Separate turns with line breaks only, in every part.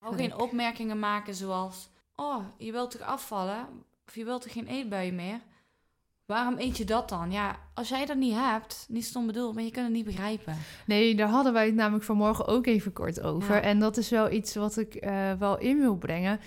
Ook geen opmerkingen maken zoals... Oh, je wilt toch afvallen? Of je wilt toch geen eetbui meer? Waarom eet je dat dan? Ja, als jij dat niet hebt, niet stom bedoeld, maar je kunt het niet begrijpen.
Nee, daar hadden wij het namelijk vanmorgen ook even kort over.
Ja.
En dat is wel iets wat ik eh, wel in wil brengen.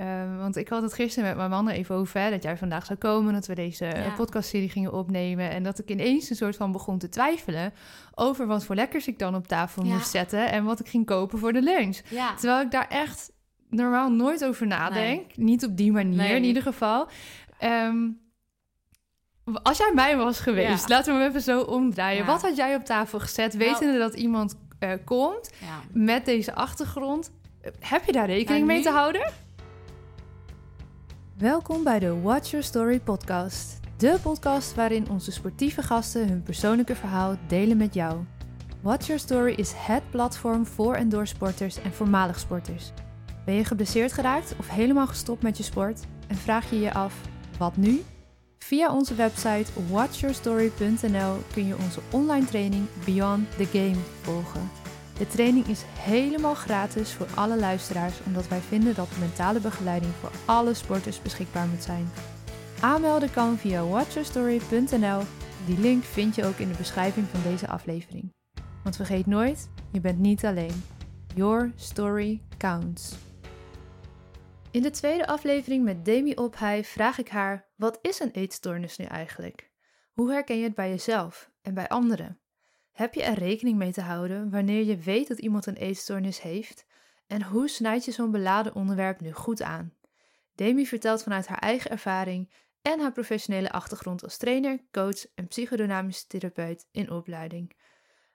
Eh, want ik had het gisteren met mijn man er even over, hè, dat jij vandaag zou komen, dat we deze eh,
Ja.
podcastserie gingen opnemen. En dat ik ineens een soort van begon te twijfelen over wat voor lekkers ik dan op tafel
Ja.
moest zetten en wat ik ging kopen voor de lunch.
Ja,
Terwijl ik daar echt normaal nooit over nadenk. Niet op die manier
Nee.
in ieder geval. Ehm, als jij mij was geweest, laten we hem even zo omdraaien. Wat had jij op tafel gezet,
Nou-
wetende dat iemand eh, komt met deze achtergrond? Heb je daar rekening
Nou,
mee te houden? Welkom bij de Watch Your Story podcast. De podcast waarin onze sportieve gasten hun persoonlijke verhaal delen met jou. Watch Your Story is het platform voor en door sporters en voormalig sporters. Ben je geblesseerd geraakt of helemaal gestopt met je sport en vraag je je af wat nu? Via onze website watchyourstory.nl kun je onze online training Beyond the Game volgen. De training is helemaal gratis voor alle luisteraars omdat wij vinden dat mentale begeleiding voor alle sporters beschikbaar moet zijn. Aanmelden kan via watchyourstory.nl. Die link vind je ook in de beschrijving van deze aflevering. Want vergeet nooit, je bent niet alleen. Your story counts. In de tweede aflevering met Demi Ophij vraag ik haar: wat is een eetstoornis nu eigenlijk? Hoe herken je het bij jezelf en bij anderen? Heb je er rekening mee te houden wanneer je weet dat iemand een eetstoornis heeft? En hoe snijd je zo'n beladen onderwerp nu goed aan? Demi vertelt vanuit haar eigen ervaring en haar professionele achtergrond als trainer, coach en psychodynamische therapeut in opleiding.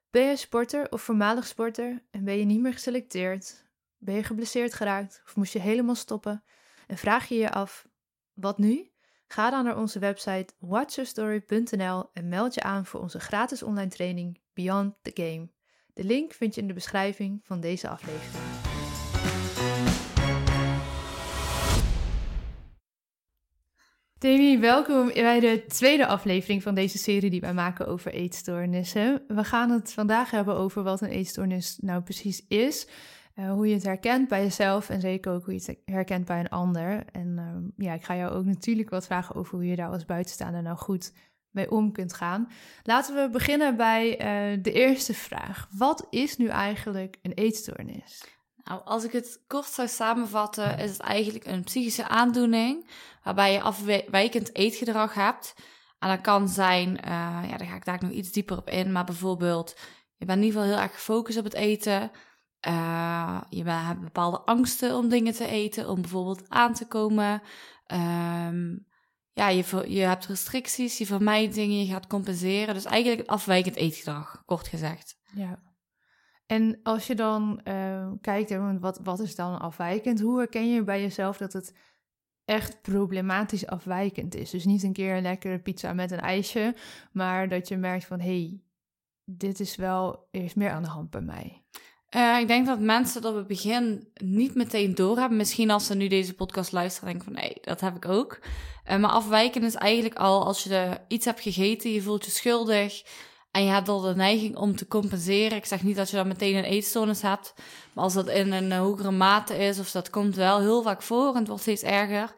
Ben je sporter of voormalig sporter en ben je niet meer geselecteerd? Ben je geblesseerd geraakt of moest je helemaal stoppen? En vraag je je af, wat nu? Ga dan naar onze website watchyourstory.nl en meld je aan voor onze gratis online training Beyond the Game. De link vind je in de beschrijving van deze aflevering. Demi, welkom bij de tweede aflevering van deze serie die wij maken over eetstoornissen. We gaan het vandaag hebben over wat een eetstoornis nou precies is, eh, hoe je het herkent bij jezelf en zeker ook hoe je het herkent bij een ander. En ehm, ja, ik ga jou ook natuurlijk wat vragen over hoe je daar als buitenstaander nou goed mee om kunt gaan. Laten we beginnen bij eh, de eerste vraag. Wat is nu eigenlijk een eetstoornis?
Nou, als ik het kort zou samenvatten, is het eigenlijk een psychische aandoening waarbij je afwijkend eetgedrag hebt. En dat kan zijn, eh, ja, daar ga ik daar nog iets dieper op in, maar bijvoorbeeld, je bent in ieder geval heel erg gefocust op het eten. Eh, je hebt bepaalde angsten om dingen te eten, om bijvoorbeeld aan te komen. Ehm, ja, je, je hebt restricties, je vermijdt dingen, je gaat compenseren. Dus eigenlijk afwijkend eetgedrag, kort gezegd.
Ja. En als je dan eh, kijkt, wat, wat is dan afwijkend? Hoe herken je bij jezelf dat het echt problematisch afwijkend is? Dus niet een keer een lekkere pizza met een ijsje, maar dat je merkt van, hé, hey, dit is wel, er is meer aan de hand bij mij.
Eh, ik denk dat mensen dat op het begin niet meteen doorhebben. Misschien als ze nu deze podcast luisteren, denken van nee, dat heb ik ook. Eh, maar afwijken is eigenlijk al als je iets hebt gegeten, je voelt je schuldig en je hebt al de neiging om te compenseren. Ik zeg niet dat je dan meteen een eetstoornis hebt, maar als dat in een hogere mate is, of dat komt wel heel vaak voor en het wordt steeds erger,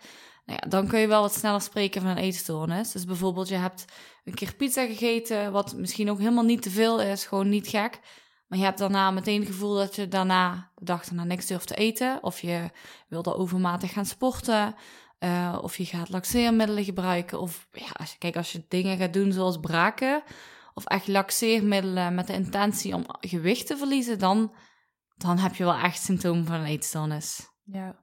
nou ja, dan kun je wel wat sneller spreken van een eetstoornis. Dus bijvoorbeeld je hebt een keer pizza gegeten, wat misschien ook helemaal niet te veel is, gewoon niet gek. Maar je hebt daarna meteen het gevoel dat je daarna de dag daarna niks durft te eten. Of je wil overmatig gaan sporten. eh, of je gaat laxeermiddelen gebruiken. Of ja, als je, kijk, als je dingen gaat doen zoals braken. Of echt laxeermiddelen met de intentie om gewicht te verliezen. Dan, dan heb je wel echt symptomen van een eetstoornis.
Ja.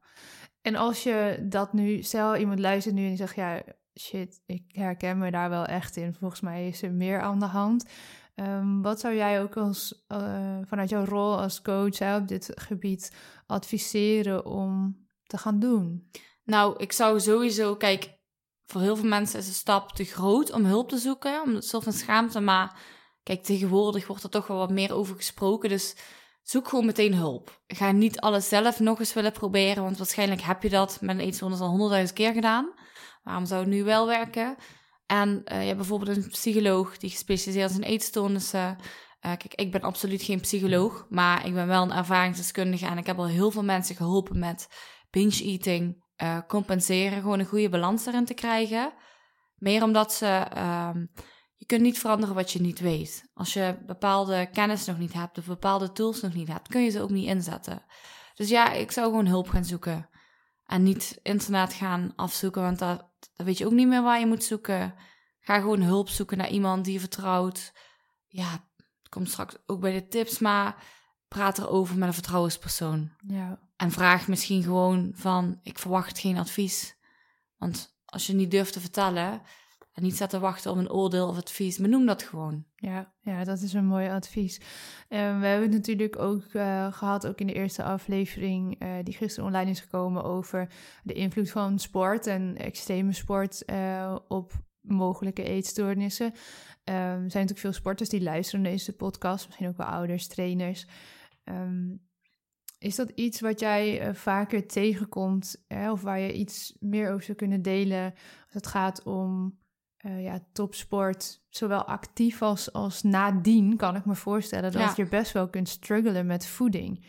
En als je dat nu, stel iemand luistert nu en die zegt, ja, shit, ik herken me daar wel echt in. Volgens mij is er meer aan de hand. Ehm, wat zou jij ook als, eh, vanuit jouw rol als coach hè, op dit gebied adviseren om te gaan doen?
Nou, ik zou sowieso, kijk, voor heel veel mensen is de stap te groot om hulp te zoeken, om het soort van schaamte. Maar kijk, tegenwoordig wordt er toch wel wat meer over gesproken, dus zoek gewoon meteen hulp. Ga niet alles zelf nog eens willen proberen, want waarschijnlijk heb je dat met een eetstoornis al honderdduizend keer gedaan. Waarom zou het nu wel werken? En eh, je hebt bijvoorbeeld een psycholoog die gespecialiseerd is in eetstoornissen. Eh, kijk, ik ben absoluut geen psycholoog, maar ik ben wel een ervaringsdeskundige en ik heb al heel veel mensen geholpen met binge eating, uh, compenseren, gewoon een goede balans erin te krijgen. Meer omdat ze, ehm, je kunt niet veranderen wat je niet weet. Als je bepaalde kennis nog niet hebt of bepaalde tools nog niet hebt, kun je ze ook niet inzetten. Dus ja, ik zou gewoon hulp gaan zoeken. En niet internet gaan afzoeken, want dat, dan weet je ook niet meer waar je moet zoeken. Ga gewoon hulp zoeken naar iemand die je vertrouwt. Ja, het komt straks ook bij de tips, maar praat erover met een vertrouwenspersoon.
Ja.
En vraag misschien gewoon van, ik verwacht geen advies. Want als je niet durft te vertellen en niet staat te wachten op een oordeel of advies, benoem dat gewoon.
Ja, ja, dat is een mooi advies. We hebben het natuurlijk ook uh, gehad, ook in de eerste aflevering, uh, die gisteren online is gekomen, over de invloed van sport en extreme sport op mogelijke eetstoornissen. Um, er zijn natuurlijk veel sporters die luisteren naar deze podcast, misschien ook wel ouders, trainers. Um, is dat iets wat jij vaker tegenkomt, hè, of waar je iets meer over zou kunnen delen als het gaat om uh, ja, topsport, zowel actief als, als nadien, kan ik me voorstellen dat je best wel kunt struggelen met voeding.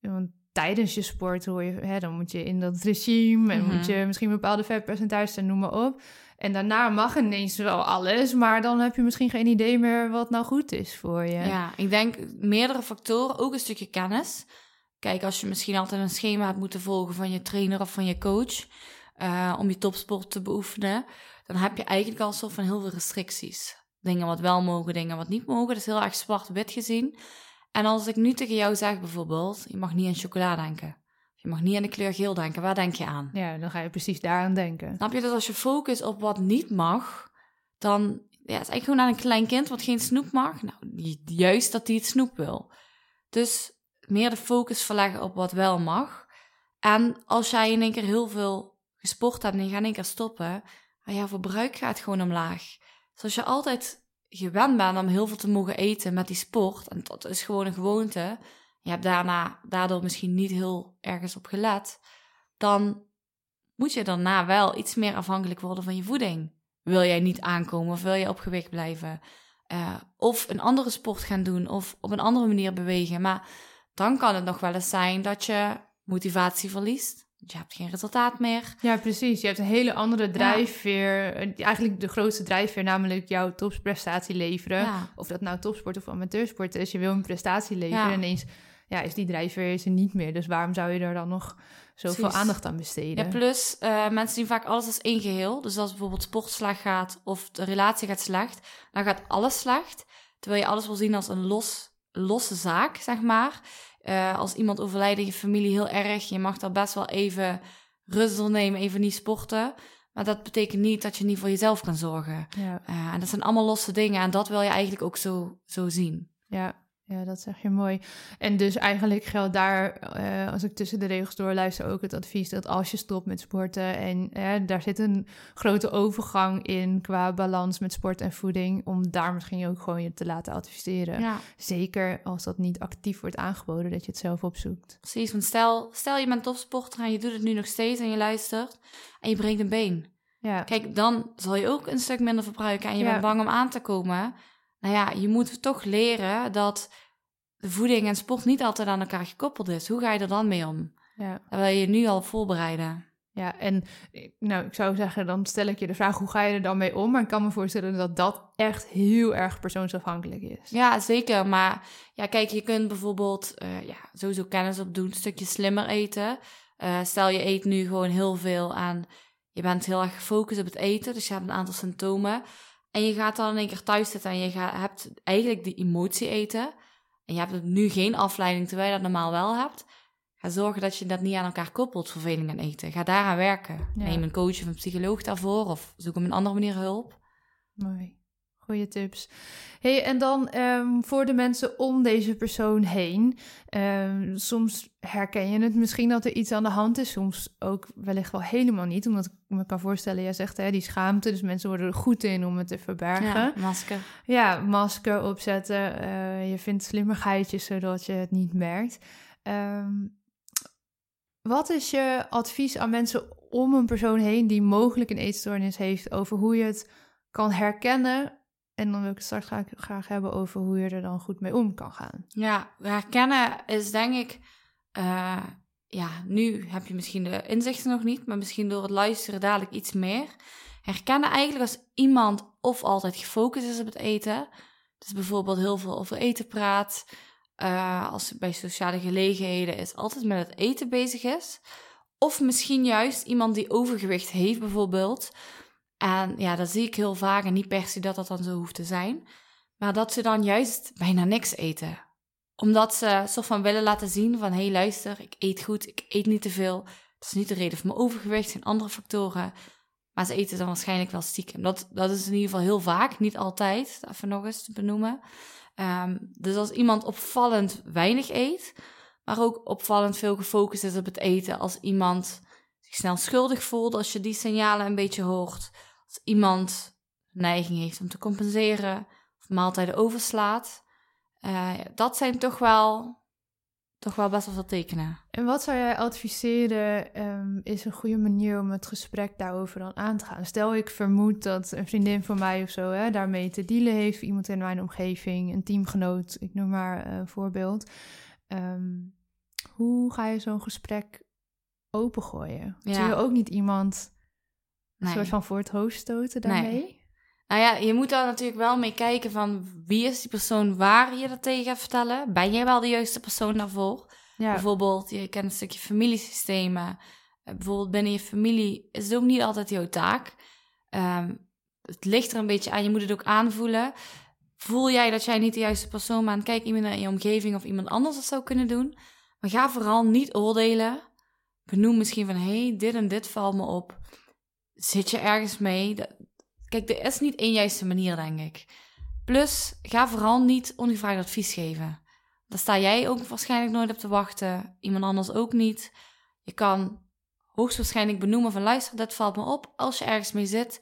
Want tijdens je sport hoor je, hè, dan moet je in dat regime en moet
Mhm.
je misschien bepaalde vetpercentages en noem maar op. En daarna mag ineens wel alles, maar dan heb je misschien geen idee meer wat nou goed is voor je.
Ja, ik denk meerdere factoren, ook een stukje kennis. Kijk, als je misschien altijd een schema hebt moeten volgen van je trainer of van je coach uh, om je topsport te beoefenen, dan heb je eigenlijk al een soort van heel veel restricties. Dingen wat wel mogen, dingen wat niet mogen. Dat is heel erg zwart-wit gezien. En als ik nu tegen jou zeg bijvoorbeeld, je mag niet aan chocola denken. Je mag niet aan de kleur geel denken. Waar denk je aan?
Ja, dan ga je precies daaraan denken.
Snap je? Dus als je focust op wat niet mag, dan ja, het is eigenlijk gewoon aan een klein kind wat geen snoep mag. Nou, juist dat hij het snoep wil. Dus meer de focus verleggen op wat wel mag. En als jij in één keer heel veel gesport hebt en je gaat één keer stoppen, maar jouw verbruik gaat gewoon omlaag. Dus als je altijd gewend bent om heel veel te mogen eten met die sport, en dat is gewoon een gewoonte, je hebt daarna, daardoor misschien niet heel ergens op gelet, dan moet je daarna wel iets meer afhankelijk worden van je voeding. Wil jij niet aankomen of wil je op gewicht blijven? Uh, of een andere sport gaan doen of op een andere manier bewegen. Maar dan kan het nog wel eens zijn dat je motivatie verliest. Je hebt geen resultaat meer.
Ja, precies. Je hebt een hele andere drijfveer. Ja. Eigenlijk de grootste drijfveer, namelijk jouw topprestatie leveren.
Ja.
Of dat nou topsport of amateursport is. Je wil een prestatie leveren. En ineens ja, is die drijfveer is er niet meer. Dus waarom zou je er dan nog zoveel Precies. aandacht aan besteden?
Ja, plus uh, mensen zien vaak alles als één geheel. Dus als bijvoorbeeld sport slecht gaat of de relatie gaat slecht, dan gaat alles slecht. Terwijl je alles wil zien als een los, losse zaak, zeg maar. Uh, als iemand overlijdt in je familie heel erg, je mag daar best wel even rust nemen, even niet sporten. Maar dat betekent niet dat je niet voor jezelf kan zorgen.
Ja.
Uh, en dat zijn allemaal losse dingen en dat wil je eigenlijk ook zo, zo zien.
Ja, ja, dat zeg je mooi. En dus eigenlijk geldt daar, uh, als ik tussen de regels door luister, ook het advies dat als je stopt met sporten en daar zit een grote overgang in qua balans met sport en voeding, om daar misschien ook gewoon je te laten adviseren.
Ja.
Zeker als dat niet actief wordt aangeboden, dat je het zelf opzoekt.
Precies, want stel, stel je bent topsporter en je doet het nu nog steeds en je luistert en je breekt een been.
Ja.
Kijk, dan zal je ook een stuk minder verbruiken en je
Ja.
bent bang om aan te komen. Nou ja, je moet toch leren dat voeding en sport niet altijd aan elkaar gekoppeld is. Hoe ga je er dan mee om?
Ja.
Dat wil je nu al voorbereiden.
Ja, en eh, nou, ik zou zeggen, dan stel ik je de vraag, hoe ga je er dan mee om? Maar ik kan me voorstellen dat dat echt heel erg persoonsafhankelijk is.
Ja, zeker. Maar ja, kijk, je kunt bijvoorbeeld uh, ja, sowieso kennis opdoen, een stukje slimmer eten. Uh, stel je eet nu gewoon heel veel aan, je bent heel erg gefocust op het eten, dus je hebt een aantal symptomen. En je gaat dan in één keer thuis zitten en je gaat, hebt eigenlijk die emotie eten. En je hebt nu geen afleiding terwijl je dat normaal wel hebt. Ga zorgen dat je dat niet aan elkaar koppelt, verveling en eten. Ga daaraan werken.
Ja.
Neem een coach of een psycholoog daarvoor of zoek op een andere manier hulp.
Mooi. Goeie tips. Hey, en dan um, voor de mensen om deze persoon heen. Um, soms herken je het misschien dat er iets aan de hand is. Soms ook wellicht wel helemaal niet. Omdat ik me kan voorstellen, jij zegt hè, die schaamte. Dus mensen worden er goed in om het te verbergen.
Ja, masker.
Ja, masker opzetten. Uh, je vindt slimmigheidjes zodat je het niet merkt. Um, wat is je advies aan mensen om een persoon heen die mogelijk een eetstoornis heeft over hoe je het kan herkennen En dan wil ik het straks graag, graag hebben over hoe je er dan goed mee om kan gaan.
Ja, herkennen is denk ik... eh, ja, nu heb je misschien de inzichten nog niet, maar misschien door het luisteren dadelijk iets meer. Herkennen eigenlijk als iemand of altijd gefocust is op het eten. Dus bijvoorbeeld heel veel over eten praat. eh, als bij sociale gelegenheden is, altijd met het eten bezig is. Of misschien juist iemand die overgewicht heeft bijvoorbeeld. En ja, dat zie ik heel vaak en niet per se dat dat dan zo hoeft te zijn. Maar dat ze dan juist bijna niks eten omdat ze soort van willen laten zien van... hé, hey, luister, ik eet goed, ik eet niet te veel. Dat is niet de reden voor mijn overgewicht, zijn andere factoren. Maar ze eten dan waarschijnlijk wel stiekem. Dat, dat is in ieder geval heel vaak, niet altijd. Even nog eens te benoemen. Ehm, dus als iemand opvallend weinig eet... maar ook opvallend veel gefocust is op het eten... als iemand snel schuldig voelt... als je die signalen een beetje hoort... als iemand neiging heeft om te compenseren... of maaltijden overslaat... Uh, dat zijn toch wel, toch wel best wel veel tekenen.
En wat zou jij adviseren um, is een goede manier om het gesprek daarover dan aan te gaan? Stel ik vermoed dat een vriendin van mij of zo hè, daarmee te dealen heeft, iemand in mijn omgeving, een teamgenoot, ik noem maar een voorbeeld. Um, hoe ga je zo'n gesprek opengooien? Ja. Zul je ook niet iemand een nee. soort van voor het hoofd stoten daarmee?
Nee. Nou ja, je moet daar natuurlijk wel mee kijken van wie is die persoon waar je dat tegen gaat vertellen. Ben jij wel de juiste persoon daarvoor? Ja. Bijvoorbeeld, je kent een stukje familiesystemen. Bijvoorbeeld binnen je familie is het ook niet altijd jouw taak. Um, het ligt er een beetje aan, je moet het ook aanvoelen. Voel jij dat jij niet de juiste persoon bent? Kijk iemand in je omgeving of iemand anders dat zou kunnen doen. Maar ga vooral niet oordelen. Benoem misschien van, hé, hey, dit en dit valt me op. Zit je ergens mee? Kijk, er is niet één juiste manier, denk ik. Plus, ga vooral niet ongevraagd advies geven. Daar sta jij ook waarschijnlijk nooit op te wachten. Iemand anders ook niet. Je kan hoogstwaarschijnlijk benoemen van luister, dat valt me op. Als je ergens mee zit,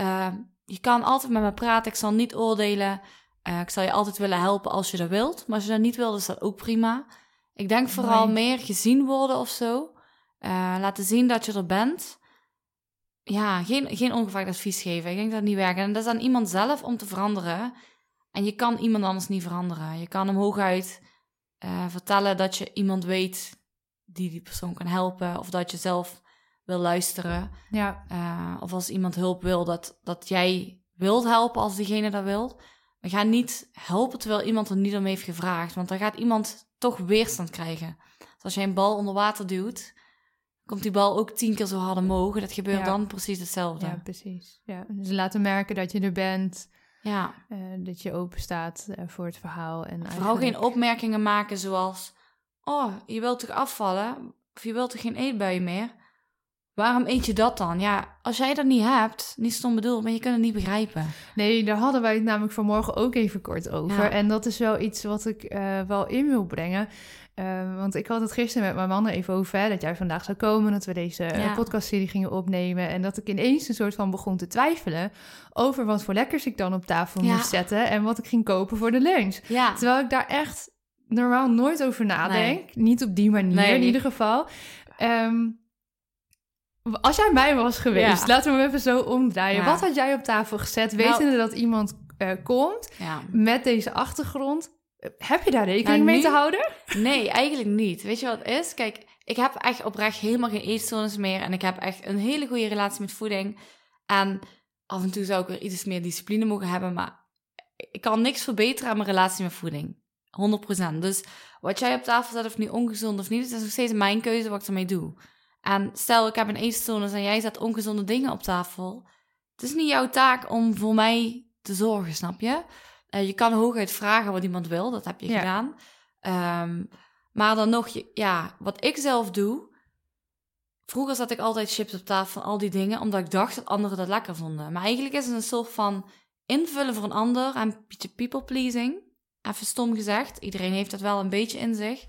uh, je kan altijd met me praten. Ik zal niet oordelen. Uh, ik zal je altijd willen helpen als je dat wilt. Maar als je dat niet wilt, is dat ook prima. Ik denk vooral meer gezien worden of zo. Uh, laten zien dat je er bent ja, geen, geen ongevraagd advies geven. Ik denk dat het niet werkt. En dat is aan iemand zelf om te veranderen. En je kan iemand anders niet veranderen. Je kan hem hooguit uh, vertellen dat je iemand weet die die persoon kan helpen. Of dat je zelf wil luisteren.
Ja.
Uh, of als iemand hulp wil, dat, dat jij wilt helpen als diegene dat wil. Maar ga niet helpen terwijl iemand er niet om heeft gevraagd. Want dan gaat iemand toch weerstand krijgen. Dus als jij een bal onder water duwt komt die bal ook tien keer zo hard omhoog. Dat gebeurt
Ja.
dan precies hetzelfde.
Ja, precies. Ja. Dus laten merken dat je er bent,
Ja.
eh, dat je open staat eh, voor het verhaal. En
Vooral geen opmerkingen maken zoals... Oh, je wilt toch afvallen? Of je wilt toch geen eetbui meer? Waarom eet je dat dan? Ja, als jij dat niet hebt, niet stom bedoeld, maar je kunt het niet begrijpen.
Nee, daar hadden wij het namelijk vanmorgen ook even kort over.
Ja.
En dat is wel iets wat ik eh, wel in wil brengen. Eh, want ik had het gisteren met mijn man even over, hè, dat jij vandaag zou komen, dat we deze eh,
Ja.
podcastserie gingen opnemen. En dat ik ineens een soort van begon te twijfelen over wat voor lekkers ik dan op tafel
Ja.
moest zetten en wat ik ging kopen voor de lunch.
Ja,
Terwijl ik daar echt normaal nooit over nadenk. Niet op die manier
Nee.
in ieder geval. Ehm, als jij mij was geweest,
Ja.
laten we hem even zo omdraaien.
Ja.
Wat had jij op tafel gezet,
Nou-
wetende dat iemand eh, komt
ja.
met deze achtergrond? Eh, Heb je daar rekening
Nou,
mee
nu-
te houden?
Nee, eigenlijk niet. Weet je wat het is? Kijk, ik heb echt oprecht helemaal geen eetstoornis meer. En ik heb echt een hele goede relatie met voeding. En af en toe zou ik weer iets meer discipline mogen hebben. Maar ik kan niks verbeteren aan mijn relatie met voeding. 100%. Dus wat jij op tafel zet, of nu ongezond of niet, het is nog steeds mijn keuze wat ik ermee doe. En stel, ik heb een eetstoornis en jij zet ongezonde dingen op tafel. Het is niet jouw taak om voor mij te zorgen, snap je? Eh, je kan hooguit vragen wat iemand wil, dat heb je
Ja.
gedaan. Ehm, maar dan nog, ja, wat ik zelf doe. Vroeger zat ik altijd chips op tafel van al die dingen, omdat ik dacht dat anderen dat lekker vonden. Maar eigenlijk is het een soort van invullen voor een ander en people pleasing. Even stom gezegd, iedereen heeft dat wel een beetje in zich.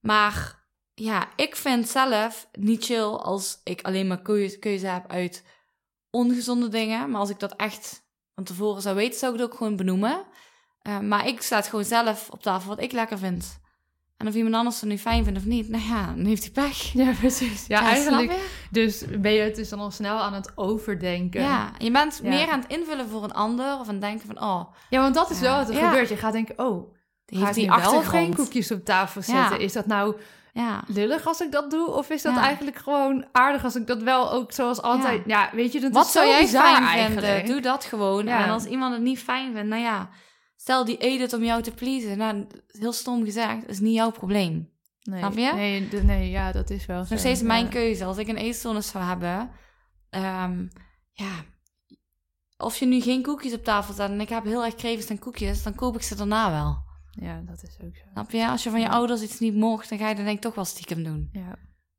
Maar ja, ik vind zelf niet chill als ik alleen maar keuze, keuze heb uit ongezonde dingen. Maar als ik dat echt van tevoren zou weten, zou ik het ook gewoon benoemen. Eh, maar ik sta gewoon zelf op tafel wat ik lekker vind. En of iemand anders het nu fijn vindt of niet, nou ja, dan heeft hij pech.
Ja, precies. Ja,
Ja,
eigenlijk. Dus ben je het dus dan al snel aan het overdenken.
Ja, je bent
Ja.
meer aan het invullen voor een ander of aan het denken van, oh,
Ja, want dat is
Ja.
wel wat er gebeurt. Je gaat denken, oh,
heeft
ik
die
of geen
achtergrond.
koekjes op tafel zetten? Is dat nou
Ja,
lullig als ik dat doe? Of is dat
Ja.
eigenlijk gewoon aardig als ik dat wel ook zoals altijd... Ja, weet je, dat
wat
is
zou
zo
jij
bizar
fijn
eigenlijk.
vinden? Doe dat gewoon.
Ja.
En als iemand het niet fijn vindt, nou ja, stel die eet het om jou te pleasen. Nou, heel stom gezegd, is niet jouw probleem.
Nee,
Snap je?
Nee, nee, ja, dat is wel zo.
nog steeds mijn keuze. Als ik een eetstoornis zou hebben, ehm, ja, of je nu geen koekjes op tafel zet en ik heb heel erg krevens aan koekjes, dan koop ik ze daarna wel.
Ja, dat is ook zo.
Snap je? Als je van je ouders iets niet mocht, dan ga je dat denk ik toch wel stiekem doen.
Ja,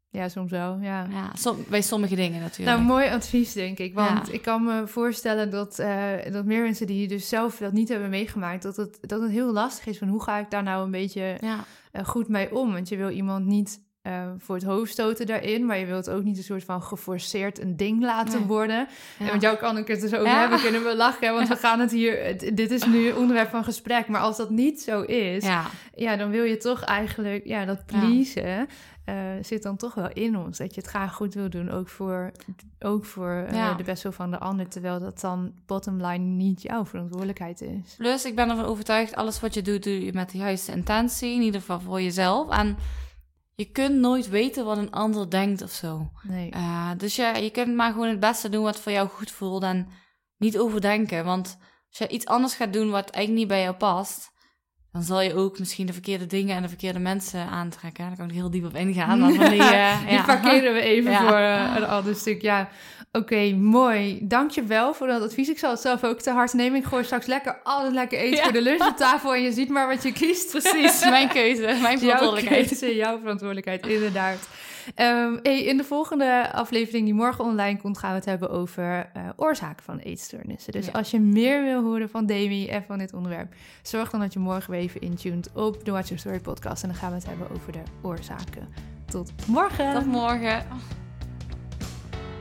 ja soms wel, ja.
Ja, som- bij sommige dingen natuurlijk.
Nou, mooi advies, denk ik. Want
Ja.
ik kan me voorstellen dat, eh, dat meer mensen die dus zelf dat niet hebben meegemaakt, dat het, dat het heel lastig is van hoe ga ik daar nou een beetje
ja,
eh, goed mee om? Want je wil iemand niet eh, voor het hoofd stoten daarin, maar je wilt ook niet een soort van geforceerd een ding laten
Nee.
worden.
ja.
En met jou kan ik het dus over
Ja.
hebben, kunnen we lachen, want we gaan het hier, dit is nu onderwerp van gesprek, maar als dat niet zo is,
ja,
ja, dan wil je toch eigenlijk, ja, dat pleasen eh, zit dan toch wel in ons. Dat je het graag goed wil doen, ook voor, ook voor eh, de best wel van de ander, terwijl dat dan bottom line niet jouw verantwoordelijkheid is.
Plus, ik ben ervan overtuigd, alles wat je doet, doe je met de juiste intentie. In ieder geval voor jezelf. En je kunt nooit weten wat een ander denkt of zo.
Nee.
Eh, dus ja, je kunt maar gewoon het beste doen wat voor jou goed voelt. En niet overdenken. Want als je iets anders gaat doen wat eigenlijk niet bij jou past... dan zal je ook misschien de verkeerde dingen en de verkeerde mensen aantrekken. Daar kan ik heel diep op ingaan. Maar van die, eh,
Die
ja.
parkeren we even
Ja.
voor eh, een ander stuk. Ja, oké, mooi. Dankjewel voor dat advies. Ik zal het zelf ook te hard nemen. Ik gooi straks lekker alles lekker eten
Ja.
voor de lunch op tafel en je ziet maar wat je kiest.
Precies, mijn keuze, mijn
Jouw
verantwoordelijkheid.
keuze, jouw verantwoordelijkheid, inderdaad. Ehm, hey, in de volgende aflevering die morgen online komt, gaan we het hebben over eh, oorzaken van eetstoornissen. Dus
Ja.
als je meer wil horen van Demi en van dit onderwerp, zorg dan dat je morgen weer even intuned op de Watch Your Story podcast. En dan gaan we het hebben over de oorzaken. Tot morgen!
Tot morgen.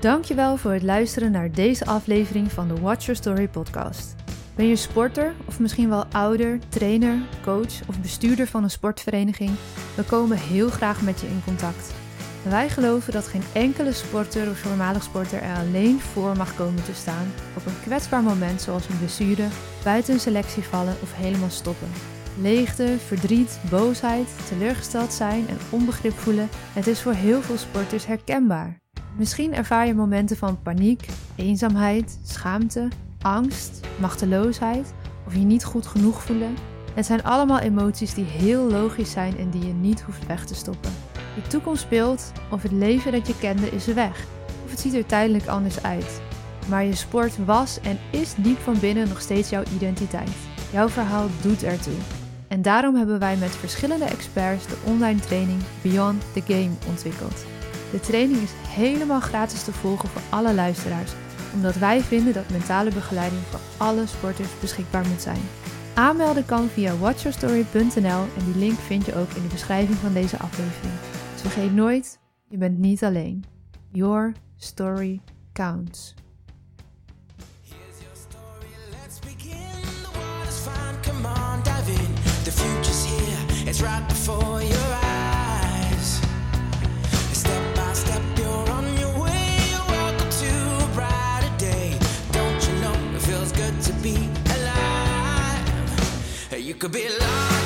Dankjewel voor het luisteren naar deze aflevering van de Watch Your Story podcast. Ben je sporter of misschien wel ouder, trainer, coach of bestuurder van een sportvereniging? We komen heel graag met je in contact. Wij geloven dat geen enkele sporter of voormalig sporter er alleen voor mag komen te staan op een kwetsbaar moment zoals een blessure, buiten een selectie vallen of helemaal stoppen. Leegte, verdriet, boosheid, teleurgesteld zijn en onbegrip voelen, het is voor heel veel sporters herkenbaar. Misschien ervaar je momenten van paniek, eenzaamheid, schaamte, angst, machteloosheid of je niet goed genoeg voelen. Het zijn allemaal emoties die heel logisch zijn en die je niet hoeft weg te stoppen. De toekomst speelt of het leven dat je kende is weg, of het ziet er tijdelijk anders uit. Maar je sport was en is diep van binnen nog steeds jouw identiteit. Jouw verhaal doet ertoe. En daarom hebben wij met verschillende experts de online training Beyond the Game ontwikkeld. De training is helemaal gratis te volgen voor alle luisteraars, omdat wij vinden dat mentale begeleiding voor alle sporters beschikbaar moet zijn. Aanmelden kan via watchyourstory.nl en die link vind je ook in de beschrijving van deze aflevering. Vergeet nooit, je bent niet alleen. Your story counts.
It's right before your eyes. Step by step, you're on your way. A day. Don't you know it feels good to be alive? You could be larger